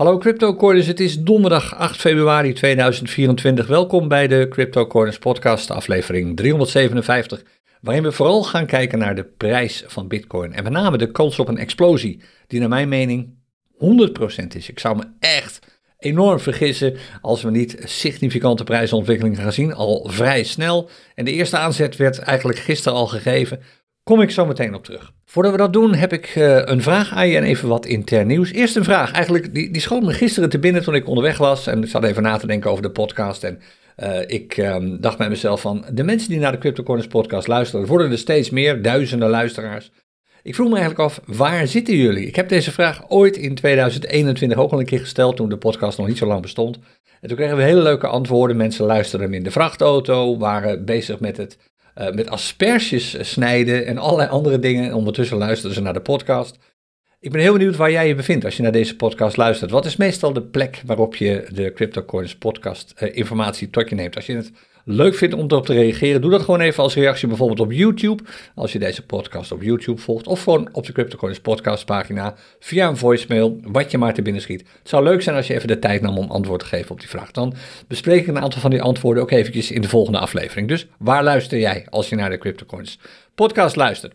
Hallo CryptoCoiners, het is donderdag 8 februari 2024. Welkom bij de CryptoCoiners podcast, aflevering 357, waarin we vooral gaan kijken naar de prijs van Bitcoin en met name de kans op een explosie, die naar mijn mening 100% is. Ik zou me echt enorm vergissen als we niet significante prijsontwikkelingen gaan zien, al vrij snel. En de eerste aanzet werd eigenlijk gisteren al gegeven. Kom ik zo meteen op terug. Voordat we dat doen, heb ik uh, een vraag aan je en even wat intern nieuws. Eerst een vraag. Eigenlijk, die, die schoot me gisteren te binnen toen ik onderweg was. En ik zat even na te denken over de podcast. En uh, ik um, dacht bij mezelf van, de mensen die naar de CryptoCorners podcast luisteren, worden er steeds meer, duizenden luisteraars. Ik vroeg me eigenlijk af, waar zitten jullie? Ik heb deze vraag ooit in 2021 ook al een keer gesteld, toen de podcast nog niet zo lang bestond. En toen kregen we hele leuke antwoorden. Mensen luisterden in de vrachtauto, waren bezig met het uh, met asperges snijden en allerlei andere dingen. En ondertussen luisteren ze naar de podcast. Ik ben heel benieuwd waar jij je bevindt als je naar deze podcast luistert. Wat is meestal de plek waarop je de CryptoCoins podcast uh, informatie tot je neemt? Als je het leuk vindt om erop te reageren, doe dat gewoon even als reactie bijvoorbeeld op YouTube. Als je deze podcast op YouTube volgt of gewoon op de CryptoCoins podcast pagina via een voicemail, wat je maar te binnen schiet. Het zou leuk zijn als je even de tijd nam om antwoord te geven op die vraag. Dan bespreek ik een aantal van die antwoorden ook eventjes in de volgende aflevering. Dus waar luister jij als je naar de CryptoCoins podcast luistert?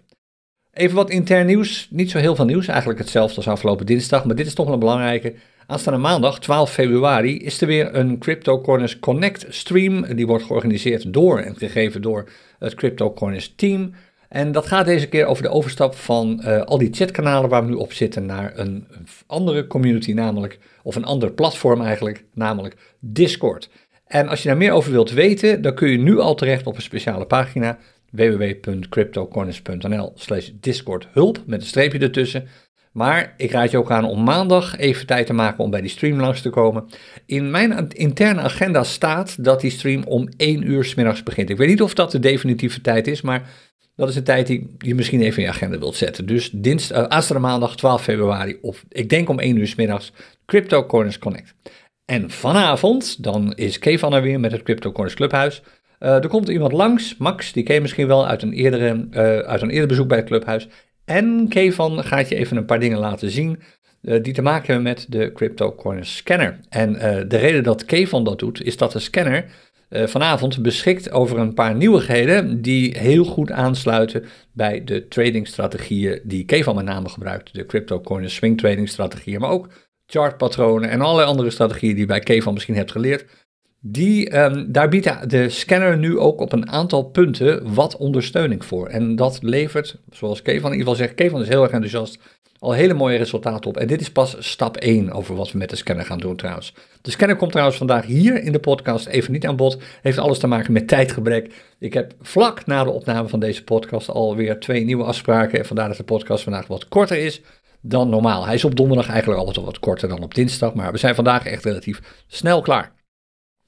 Even wat intern nieuws. Niet zo heel veel nieuws, eigenlijk hetzelfde als afgelopen dinsdag, maar dit is toch wel een belangrijke. Aanstaande maandag, 12 februari, is er weer een Crypto Corners Connect stream. Die wordt georganiseerd door en gegeven door het Crypto Corners team. En dat gaat deze keer over de overstap van uh, al die chatkanalen waar we nu op zitten naar een andere community, namelijk, of een ander platform eigenlijk, namelijk Discord. En als je daar meer over wilt weten, dan kun je nu al terecht op een speciale pagina www.cryptocorners.nl slash discord hulp met een streepje ertussen. Maar ik raad je ook aan om maandag even tijd te maken om bij die stream langs te komen. In mijn interne agenda staat dat die stream om 1 uur s middags begint. Ik weet niet of dat de definitieve tijd is, maar dat is een tijd die je misschien even in je agenda wilt zetten. Dus dinsdag, uh, maandag 12 februari, of ik denk om 1 uur s middags, Crypto Corners Connect. En vanavond, dan is Kevan er weer met het Crypto Corners Clubhuis. Uh, er komt iemand langs, Max, die ken je misschien wel uit een, eerdere, uh, uit een eerder bezoek bij het clubhuis. En Kevan gaat je even een paar dingen laten zien uh, die te maken hebben met de CryptoCoin scanner. En de reden dat Kevan dat doet, is dat de scanner vanavond beschikt over een paar nieuwigheden die heel goed aansluiten bij de tradingstrategieën die Kevan met name gebruikt. De CryptoCoin swing trading strategieën, maar ook chartpatronen en allerlei andere strategieën die je bij Kevan misschien hebt geleerd. Die, um, daar biedt de scanner nu ook op een aantal punten wat ondersteuning voor. En dat levert, zoals Kevan in ieder geval zegt, Kevan is heel erg enthousiast, al hele mooie resultaten op. En dit is pas stap 1 over wat we met de scanner gaan doen trouwens. De scanner komt trouwens vandaag hier in de podcast even niet aan bod. Heeft alles te maken met tijdgebrek. Ik heb vlak na de opname van deze podcast alweer twee nieuwe afspraken. En vandaar dat de podcast vandaag wat korter is dan normaal. Hij is op donderdag eigenlijk altijd wat korter dan op dinsdag. Maar we zijn vandaag echt relatief snel klaar.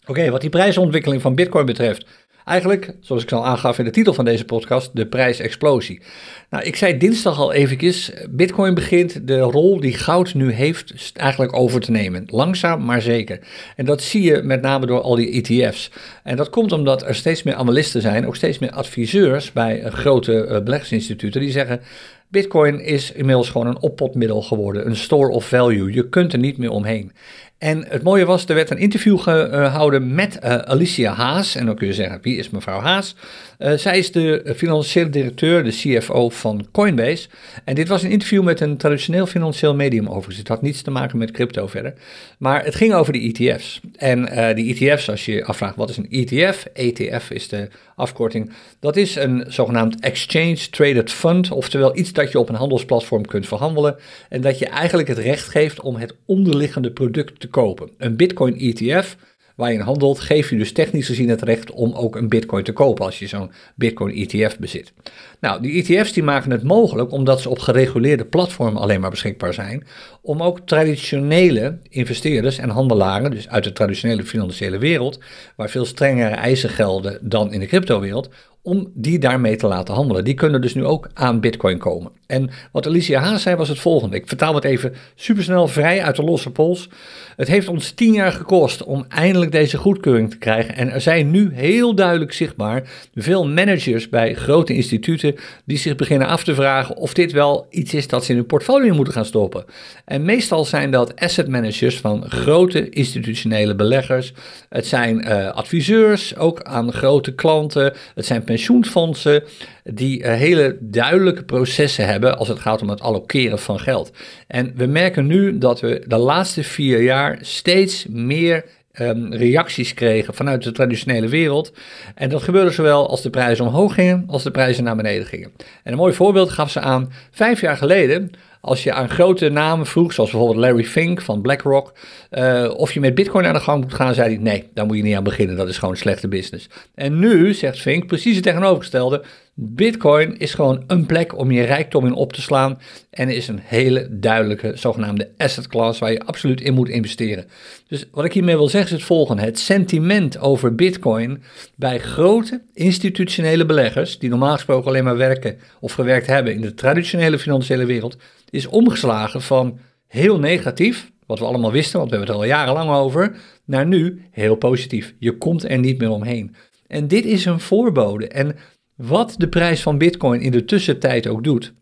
Oké, wat die prijsontwikkeling van Bitcoin betreft. Eigenlijk, zoals ik al aangaf in de titel van deze podcast, de prijsexplosie. Nou, ik zei dinsdag al eventjes, Bitcoin begint de rol die goud nu heeft eigenlijk over te nemen. Langzaam, maar zeker. En dat zie je met name door al die ETF's. En dat komt omdat er steeds meer analisten zijn, ook steeds meer adviseurs bij grote uh, beleggingsinstituten die zeggen... Bitcoin is inmiddels gewoon een oppotmiddel geworden, een store of value. Je kunt er niet meer omheen. En het mooie was, er werd een interview gehouden met uh, Alicia Haas. En dan kun je zeggen, wie is mevrouw Haas? Uh, zij is de financiële directeur, de CFO van Coinbase. En dit was een interview met een traditioneel financieel medium overigens. Het had niets te maken met crypto verder. Maar het ging over de ETF's. En uh, die ETF's, als je je afvraagt wat is een ETF, ETF is de afkorting. Dat is een zogenaamd Exchange Traded Fund. Oftewel iets dat je op een handelsplatform kunt verhandelen. En dat je eigenlijk het recht geeft om het onderliggende product te kopen. Een Bitcoin ETF waar je in handelt, geef je dus technisch gezien het recht om ook een Bitcoin te kopen als je zo'n Bitcoin ETF bezit. Nou, die ETF's die maken het mogelijk, omdat ze op gereguleerde platformen alleen maar beschikbaar zijn, om ook traditionele investeerders en handelaren, dus uit de traditionele financiële wereld, waar veel strengere eisen gelden dan in de cryptowereld, om die daarmee te laten handelen. Die kunnen dus nu ook aan Bitcoin komen. En wat Alicia Haas zei was het volgende. Ik vertaal het even supersnel vrij uit de losse pols. Het heeft ons tien jaar gekost om eindelijk deze goedkeuring te krijgen. En er zijn nu heel duidelijk zichtbaar veel managers bij grote instituten die zich beginnen af te vragen of dit wel iets is dat ze in hun portfolio moeten gaan stoppen. En meestal zijn dat asset managers van grote institutionele beleggers. Het zijn uh, adviseurs, ook aan grote klanten. Het zijn pensioenfondsen die uh, hele duidelijke processen hebben als het gaat om het allokeren van geld. En we merken nu dat we de laatste vier jaar steeds meer um, reacties kregen vanuit de traditionele wereld. En dat gebeurde zowel als de prijzen omhoog gingen als de prijzen naar beneden gingen. En een mooi voorbeeld gaf ze aan. Vijf jaar geleden als je aan grote namen vroeg, zoals bijvoorbeeld Larry Fink van BlackRock, uh, of je met Bitcoin aan de gang moet gaan, zei hij: nee, daar moet je niet aan beginnen, dat is gewoon slechte business. En nu zegt Fink precies het tegenovergestelde: Bitcoin is gewoon een plek om je rijkdom in op te slaan en is een hele duidelijke zogenaamde asset class waar je absoluut in moet investeren. Dus wat ik hiermee wil zeggen is het volgende: het sentiment over Bitcoin bij grote institutionele beleggers, die normaal gesproken alleen maar werken of gewerkt hebben in de traditionele financiële wereld, is omgeslagen van heel negatief, wat we allemaal wisten, want we hebben het al jarenlang over, naar nu heel positief. Je komt er niet meer omheen. En dit is een voorbode. En wat de prijs van Bitcoin in de tussentijd ook doet,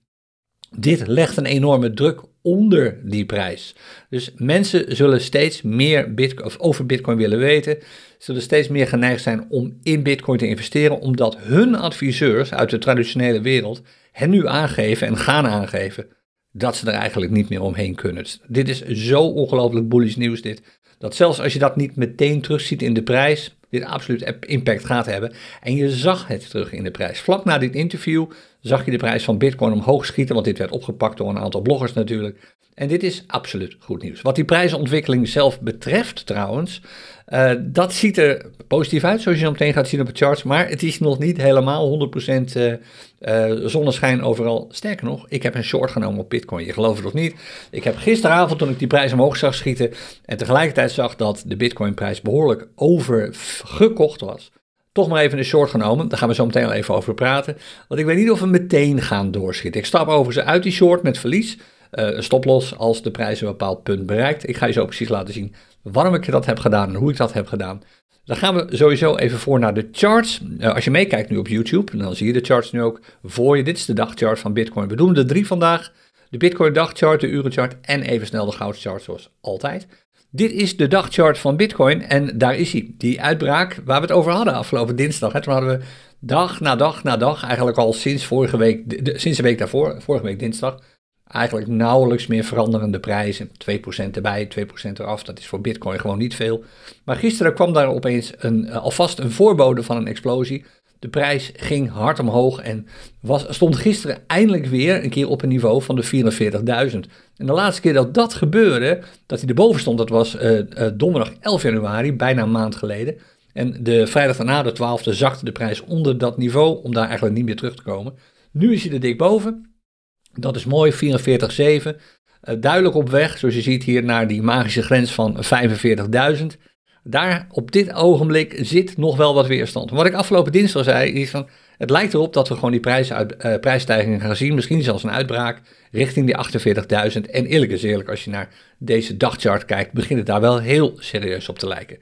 dit legt een enorme druk onder die prijs. Dus mensen zullen steeds meer Bitcoin, over Bitcoin willen weten, zullen steeds meer geneigd zijn om in Bitcoin te investeren, omdat hun adviseurs uit de traditionele wereld hen nu aangeven en gaan aangeven dat ze er eigenlijk niet meer omheen kunnen. Dit is zo ongelooflijk bullish nieuws dit, dat zelfs als je dat niet meteen terugziet in de prijs, dit absoluut impact gaat hebben. En je zag het terug in de prijs. Vlak na dit interview zag je de prijs van Bitcoin omhoog schieten, want dit werd opgepakt door een aantal bloggers natuurlijk. En dit is absoluut goed nieuws. Wat die prijsontwikkeling zelf betreft trouwens, uh, dat ziet er positief uit, zoals je zo meteen gaat zien op de charts. Maar het is nog niet helemaal 100% uh, uh, zonneschijn overal. Sterker nog, ik heb een short genomen op Bitcoin. Je gelooft het of niet. Ik heb gisteravond, toen ik die prijs omhoog zag schieten. en tegelijkertijd zag dat de Bitcoin-prijs behoorlijk overgekocht was. Toch maar even een short genomen. Daar gaan we zo meteen al even over praten. Want ik weet niet of we meteen gaan doorschieten. Ik stap overigens uit die short met verlies. Uh, een stoploss als de prijs een bepaald punt bereikt. Ik ga je zo precies laten zien waarom ik dat heb gedaan en hoe ik dat heb gedaan. Dan gaan we sowieso even voor naar de charts. Uh, als je meekijkt nu op YouTube, dan zie je de charts nu ook voor je. Dit is de dagchart van Bitcoin. We doen de drie vandaag. De Bitcoin dagchart, de urenchart en even snel de goudchart zoals altijd. Dit is de dagchart van Bitcoin en daar is hij. Die uitbraak waar we het over hadden afgelopen dinsdag. Hè. Toen hadden we dag na dag na dag, eigenlijk al sinds vorige week, de, sinds de week daarvoor, vorige week dinsdag, eigenlijk nauwelijks meer veranderende prijzen. 2% erbij, 2% eraf, dat is voor Bitcoin gewoon niet veel. Maar gisteren kwam daar opeens een, eh, alvast een voorbode van een explosie. De prijs ging hard omhoog en was, stond gisteren eindelijk weer een keer op een niveau van de 44.000. En de laatste keer dat dat gebeurde, dat hij erboven stond, dat was uh, uh, donderdag 11 januari, bijna een maand geleden. En de vrijdag daarna, de 12e, zakte de prijs onder dat niveau om daar eigenlijk niet meer terug te komen. Nu is hij er dik boven. Dat is mooi, 44,7. Uh, duidelijk op weg, zoals je ziet hier, naar die magische grens van 45.000. Daar op dit ogenblik zit nog wel wat weerstand. Wat ik afgelopen dinsdag zei, is van, het lijkt erop dat we gewoon die uh, prijsstijgingen gaan zien. Misschien zelfs een uitbraak richting die 48.000. En eerlijk is eerlijk, als je naar deze dagchart kijkt, begint het daar wel heel serieus op te lijken.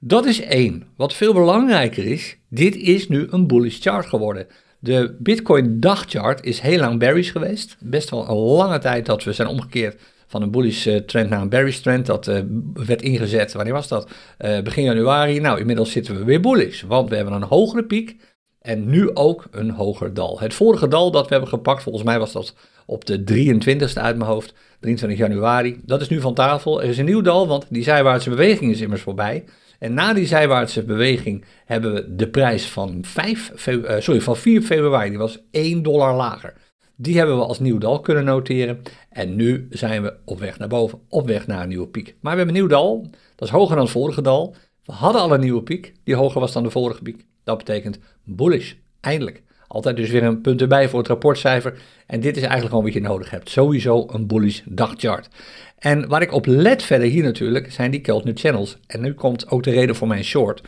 Dat is één. Wat veel belangrijker is, dit is nu een bullish chart geworden. De Bitcoin dagchart is heel lang bearish geweest. Best wel een lange tijd dat we zijn omgekeerd van een bullish eh, trend naar een bearish trend. Dat uh, werd ingezet, wanneer was dat? Uh, begin januari. Nou, inmiddels zitten we weer bullish, want we hebben een hogere piek en nu ook een hoger dal. Het vorige dal dat we hebben gepakt, volgens mij was dat op de 23ste uit mijn hoofd, 23 januari. Dat is nu van tafel. Er is een nieuw dal, want die zijwaartse beweging is immers voorbij. En na die zijwaartse beweging hebben we de prijs van, 5 sorry, van 4 februari, die was 1 dollar lager. Die hebben we als nieuw dal kunnen noteren. En nu zijn we op weg naar boven, op weg naar een nieuwe piek. Maar we hebben een nieuw dal, dat is hoger dan het vorige dal. We hadden al een nieuwe piek, die hoger was dan de vorige piek. Dat betekent bullish, eindelijk. Altijd dus weer een punt erbij voor het rapportcijfer. En dit is eigenlijk gewoon wat je nodig hebt. Sowieso een bullish dagchart. En waar ik op let verder hier natuurlijk, zijn die Keltner channels. En nu komt ook de reden voor mijn short.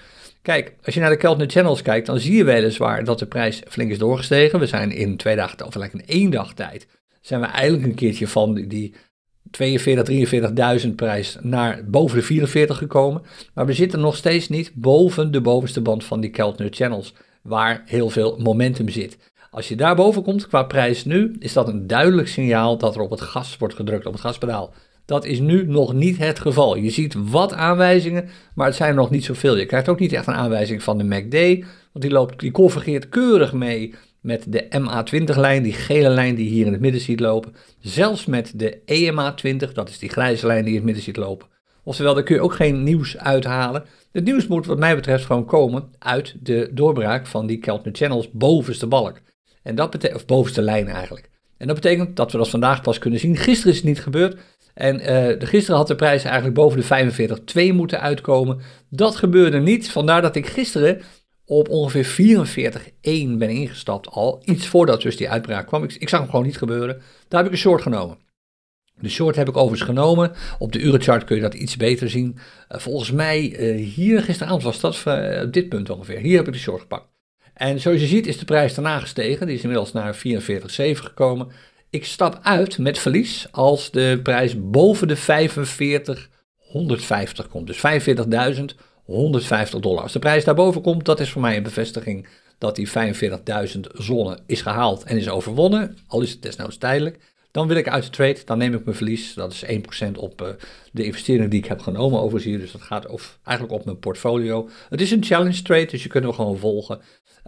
Kijk, als je naar de Keltner Channels kijkt, dan zie je weliswaar dat de prijs flink is doorgestegen. We zijn in twee dagen, of in één dag tijd, zijn we eigenlijk een keertje van die 42, 43.000 prijs naar boven de 44 gekomen. Maar we zitten nog steeds niet boven de bovenste band van die Keltner Channels, waar heel veel momentum zit. Als je daar boven komt qua prijs nu, is dat een duidelijk signaal dat er op het gas wordt gedrukt, op het gaspedaal. Dat is nu nog niet het geval. Je ziet wat aanwijzingen, maar het zijn er nog niet zoveel. Je krijgt ook niet echt een aanwijzing van de MACD, want die, loopt, die convergeert keurig mee met de MA20-lijn, die gele lijn die je hier in het midden ziet lopen. Zelfs met de EMA20, dat is die grijze lijn die je in het midden ziet lopen. Oftewel, daar kun je ook geen nieuws uithalen. Het nieuws moet wat mij betreft gewoon komen uit de doorbraak van die Keltner Channels bovenste balk. En dat betekent, of bovenste lijn eigenlijk. En dat betekent dat we dat vandaag pas kunnen zien. Gisteren is het niet gebeurd. En uh, gisteren had de prijs eigenlijk boven de 45,2 moeten uitkomen. Dat gebeurde niet. Vandaar dat ik gisteren op ongeveer 44,1 ben ingestapt al. Iets voordat dus die uitbraak kwam. Ik, ik, zag hem gewoon niet gebeuren. Daar heb ik een short genomen. De short heb ik overigens genomen. Op de urenchart kun je dat iets beter zien. Uh, volgens mij uh, hier gisteravond was dat op dit punt ongeveer. Hier heb ik de short gepakt. En zoals je ziet is de prijs daarna gestegen. Die is inmiddels naar 44,7 gekomen. Ik stap uit met verlies als de prijs boven de 45,150 komt. Dus 45.150 dollar. Als de prijs daarboven komt, dat is voor mij een bevestiging dat die 45.000 zone is gehaald en is overwonnen. Al is het desnoods tijdelijk. Dan wil ik uit de trade, dan neem ik mijn verlies. Dat is 1% op uh, de investering die ik heb genomen overigens hier. Dus dat gaat of, eigenlijk op mijn portfolio. Het is een challenge trade, dus je kunt hem gewoon volgen.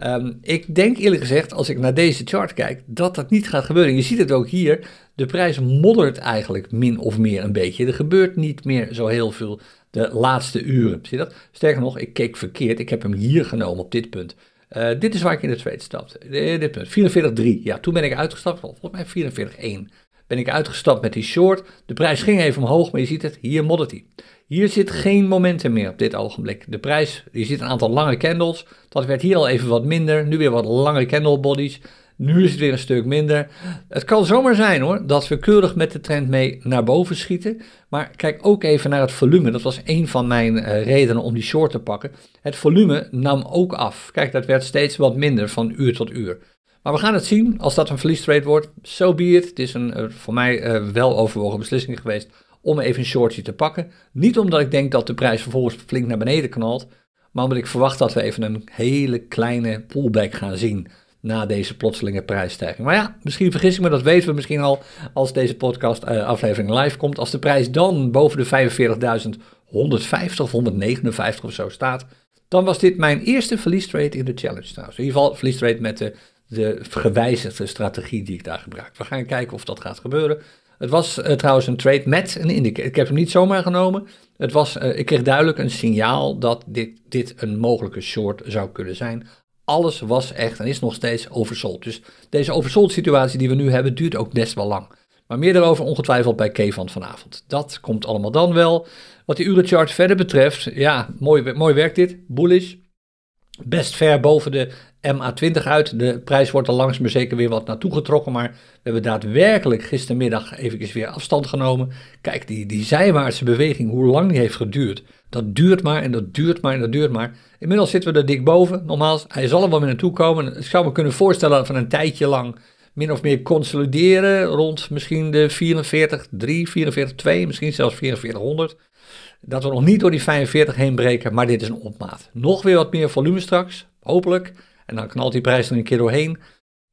Um, ik denk eerlijk gezegd, als ik naar deze chart kijk, dat dat niet gaat gebeuren. Je ziet het ook hier. De prijs moddert eigenlijk min of meer een beetje. Er gebeurt niet meer zo heel veel de laatste uren. Zie je dat? Sterker nog, ik keek verkeerd. Ik heb hem hier genomen op dit punt. Uh, dit is waar ik in de trade stapte. Dit punt, 44,3. Ja, toen ben ik uitgestapt. Volgens mij 44,1 ben ik uitgestapt met die short. De prijs ging even omhoog, maar je ziet het, hier moddert hij. Hier zit geen momentum meer op dit ogenblik. De prijs, je ziet een aantal lange candles. Dat werd hier al even wat minder. Nu weer wat lange candle bodies. Nu is het weer een stuk minder. Het kan zomaar zijn hoor, dat we keurig met de trend mee naar boven schieten. Maar kijk ook even naar het volume. Dat was een van mijn uh, redenen om die short te pakken. Het volume nam ook af. Kijk, dat werd steeds wat minder van uur tot uur. Maar we gaan het zien. Als dat een verliestrade wordt, so be it. Het is een uh, voor mij uh, wel overwogen beslissing geweest om even een shortje te pakken. Niet omdat ik denk dat de prijs vervolgens flink naar beneden knalt, maar omdat ik verwacht dat we even een hele kleine pullback gaan zien na deze plotselinge prijsstijging. Maar ja, misschien vergis ik me, dat weten we misschien al als deze podcast uh, aflevering live komt. Als de prijs dan boven de 45.150 of 159 of zo staat, dan was dit mijn eerste verliestrate in de challenge trouwens. In ieder geval verliestrate met de, de gewijzigde strategie die ik daar gebruik. We gaan kijken of dat gaat gebeuren. Het was uh, trouwens een trade met een indicator. Ik heb hem niet zomaar genomen. Het was, uh, ik kreeg duidelijk een signaal dat dit, dit een mogelijke short zou kunnen zijn. Alles was echt en is nog steeds oversold. Dus deze oversold situatie die we nu hebben duurt ook best wel lang. Maar meer daarover ongetwijfeld bij K van vanavond. Dat komt allemaal dan wel. Wat die urenchart verder betreft, ja, mooi, mooi werk dit. Bullish. Best ver boven de MA20 uit. De prijs wordt er langs maar zeker weer wat naartoe getrokken. Maar we hebben daadwerkelijk gistermiddag even weer afstand genomen. Kijk, die, die zijwaartse beweging, hoe lang die heeft geduurd. Dat duurt maar en dat duurt maar en dat duurt maar. Inmiddels zitten we er dik boven. Nogmaals, hij zal er wel weer naartoe komen. Ik zou me kunnen voorstellen dat we een tijdje lang min of meer consolideren rond misschien de 44, 3, 44, 2, misschien zelfs 4400. Dat we nog niet door die 45 heen breken, maar dit is een opmaat. Nog weer wat meer volume straks, hopelijk. En dan knalt die prijs er een keer doorheen.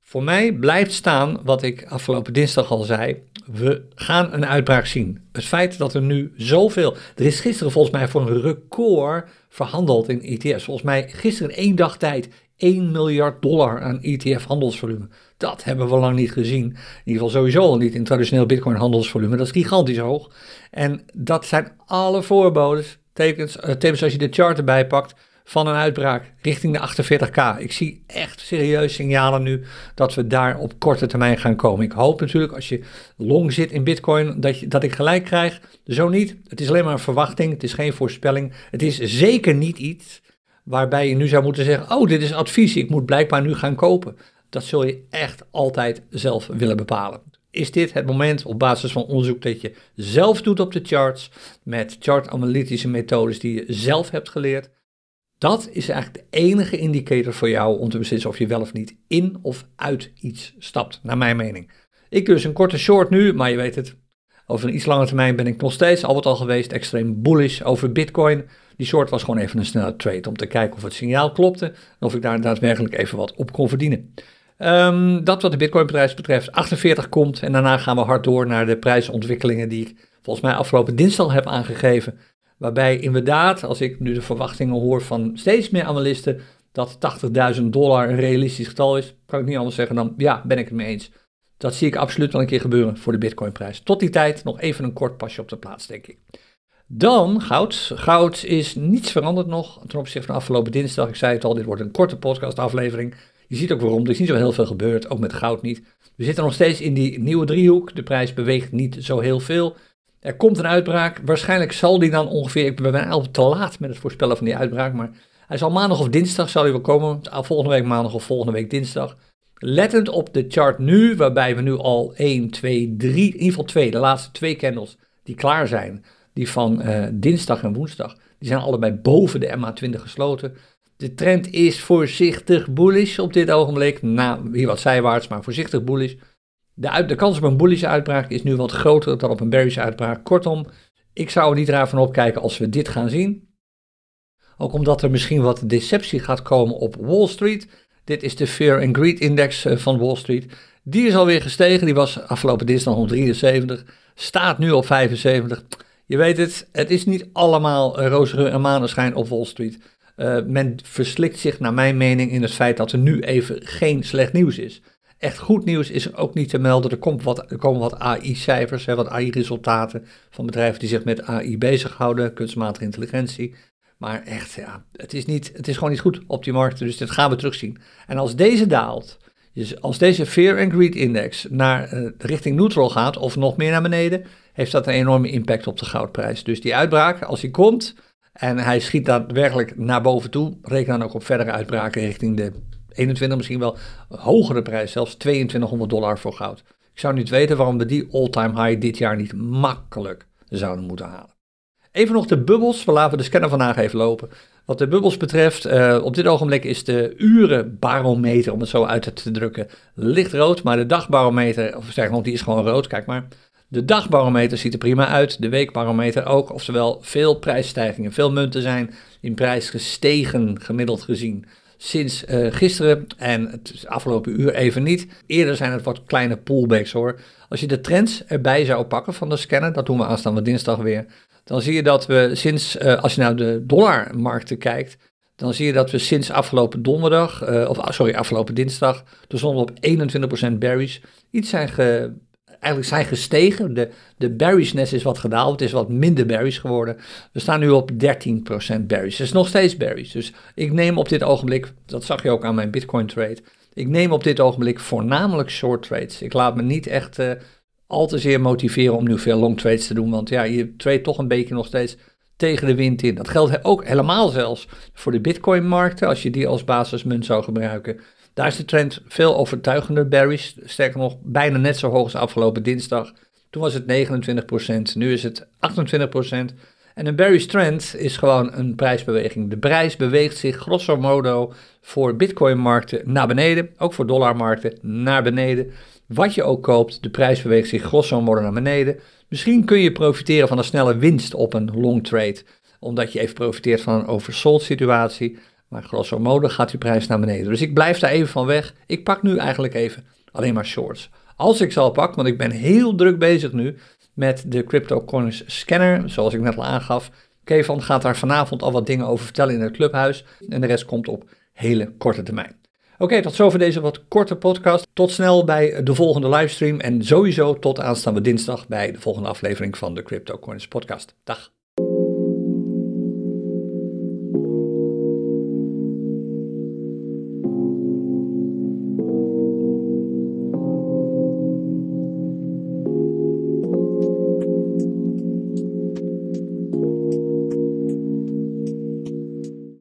Voor mij blijft staan wat ik afgelopen dinsdag al zei. We gaan een uitbraak zien. Het feit dat er nu zoveel. Er is gisteren volgens mij voor een record verhandeld in ETF's. Volgens mij gisteren in één dag tijd 1 miljard dollar aan ETF-handelsvolume. Dat hebben we lang niet gezien. In ieder geval sowieso niet in traditioneel Bitcoin-handelsvolume. Dat is gigantisch hoog. En dat zijn alle voorbodes. Tekens, uh, tevens als je de chart erbij pakt van een uitbraak richting de 48k. Ik zie echt serieus signalen nu dat we daar op korte termijn gaan komen. Ik hoop natuurlijk als je long zit in Bitcoin dat, je, dat ik gelijk krijg. Zo niet. Het is alleen maar een verwachting. Het is geen voorspelling. Het is zeker niet iets waarbij je nu zou moeten zeggen: Oh, dit is advies. Ik moet blijkbaar nu gaan kopen. Dat zul je echt altijd zelf willen bepalen. Is dit het moment op basis van onderzoek dat je zelf doet op de charts met chart-analytische methodes die je zelf hebt geleerd? Dat is eigenlijk de enige indicator voor jou om te beslissen of je wel of niet in of uit iets stapt, naar mijn mening. Ik dus een korte short nu, maar je weet het, over een iets langere termijn ben ik nog steeds, al wat al geweest, extreem bullish over Bitcoin. Die short was gewoon even een snelle trade om te kijken of het signaal klopte en of ik daar daadwerkelijk even wat op kon verdienen. Um, dat wat de Bitcoin-prijs betreft, 48 komt en daarna gaan we hard door naar de prijsontwikkelingen die ik volgens mij afgelopen dinsdag heb aangegeven. Waarbij inderdaad, als ik nu de verwachtingen hoor van steeds meer analisten, dat 80.000 dollar een realistisch getal is, kan ik niet anders zeggen dan ja, ben ik het mee eens. Dat zie ik absoluut wel een keer gebeuren voor de Bitcoin-prijs. Tot die tijd nog even een kort pasje op de plaats, denk ik. Dan goud. Goud is niets veranderd nog ten opzichte van afgelopen dinsdag. Ik zei het al, dit wordt een korte podcastaflevering. Je ziet ook waarom, er is niet zo heel veel gebeurd, ook met goud niet. We zitten nog steeds in die nieuwe driehoek. De prijs beweegt niet zo heel veel. Er komt een uitbraak. Waarschijnlijk zal die dan ongeveer. Ik ben al te laat met het voorspellen van die uitbraak. Maar hij zal maandag of dinsdag zal hij wel komen. Volgende week maandag of volgende week dinsdag. Lettend op de chart nu, waarbij we nu al 1, 2, 3, in ieder geval twee, de laatste twee candles die klaar zijn. Die van uh, dinsdag en woensdag. Die zijn allebei boven de MA20 gesloten. De trend is voorzichtig bullish op dit ogenblik. Nou, hier wat zijwaarts, maar voorzichtig bullish. De, uit, de kans op een bullische uitbraak is nu wat groter dan op een bearish uitbraak. Kortom, ik zou er niet raar van opkijken als we dit gaan zien. Ook omdat er misschien wat deceptie gaat komen op Wall Street. Dit is de Fear and Greed Index eh, van Wall Street. Die is alweer gestegen. Die was afgelopen dinsdag op 73. Staat nu op 75. Je weet het, het is niet allemaal roze en maneschijn op Wall Street. Uh, men verslikt zich naar mijn mening in het feit dat er nu even geen slecht nieuws is. Echt goed nieuws is er ook niet te melden. Er, komt wat, er komen wat AI-cijfers, wat AI-resultaten van bedrijven die zich met AI bezighouden, kunstmatige intelligentie. Maar echt, ja, het is, niet, het is gewoon niet goed op die markten, dus dat gaan we terugzien. En als deze daalt, dus als deze Fear and Greed Index naar uh, richting neutral gaat, of nog meer naar beneden, heeft dat een enorme impact op de goudprijs. Dus die uitbraak, als die komt, en hij schiet daadwerkelijk naar boven toe. Reken dan ook op verdere uitbraken richting de 21, misschien wel hogere prijs, zelfs 2200 dollar voor goud. Ik zou niet weten waarom we die all-time high dit jaar niet makkelijk zouden moeten halen. Even nog de bubbels. We laten de scanner vandaag even lopen. Wat de bubbels betreft, uh, op dit ogenblik is de urenbarometer, om het zo uit te drukken, lichtrood. Maar de dagbarometer, of zeg nog, die is gewoon rood. Kijk maar. De dagbarometer ziet er prima uit, de weekbarometer ook. Oftewel, veel prijsstijgingen, veel munten zijn in prijs gestegen, gemiddeld gezien, sinds uh, gisteren. En het afgelopen uur even niet. Eerder zijn het wat kleine pullbacks hoor. Als je de trends erbij zou pakken van de scanner, dat doen we aanstaande dinsdag weer. Dan zie je dat we sinds, uh, als je naar de dollarmarkten kijkt, dan zie je dat we sinds afgelopen donderdag, uh, of sorry, afgelopen dinsdag, stonden we op 21% berries. Iets zijn ge, eigenlijk zijn gestegen. De, de bearishness is wat gedaald. Het is wat minder berries geworden. We staan nu op 13% berries. Het is nog steeds berries. Dus ik neem op dit ogenblik, dat zag je ook aan mijn Bitcoin trade. Ik neem op dit ogenblik voornamelijk short trades. Ik laat me niet echt uh, al te zeer motiveren om nu veel long trades te doen. Want ja, je trade toch een beetje nog steeds tegen de wind in. Dat geldt ook helemaal zelfs voor de Bitcoin markten. Als je die als basismunt zou gebruiken. Daar is de trend veel overtuigender. Berries, sterker nog, bijna net zo hoog als afgelopen dinsdag. Toen was het 29%, nu is het 28%. En een bearish trend is gewoon een prijsbeweging. De prijs beweegt zich grosso modo voor bitcoin-markten naar beneden, ook voor dollarmarkten naar beneden. Wat je ook koopt, de prijs beweegt zich grosso modo naar beneden. Misschien kun je profiteren van een snelle winst op een long trade, omdat je even profiteert van een oversold situatie. Maar grosso modo gaat die prijs naar beneden. Dus ik blijf daar even van weg. Ik pak nu eigenlijk even alleen maar shorts. Als ik zal pak, want ik ben heel druk bezig nu met de CryptoCoins scanner, zoals ik net al aangaf. Kevan gaat daar vanavond al wat dingen over vertellen in het clubhuis. En de rest komt op hele korte termijn. Oké, tot zover deze wat korte podcast. Tot snel bij de volgende livestream. En sowieso tot aanstaande dinsdag bij de volgende aflevering van de CryptoCoins podcast. Dag.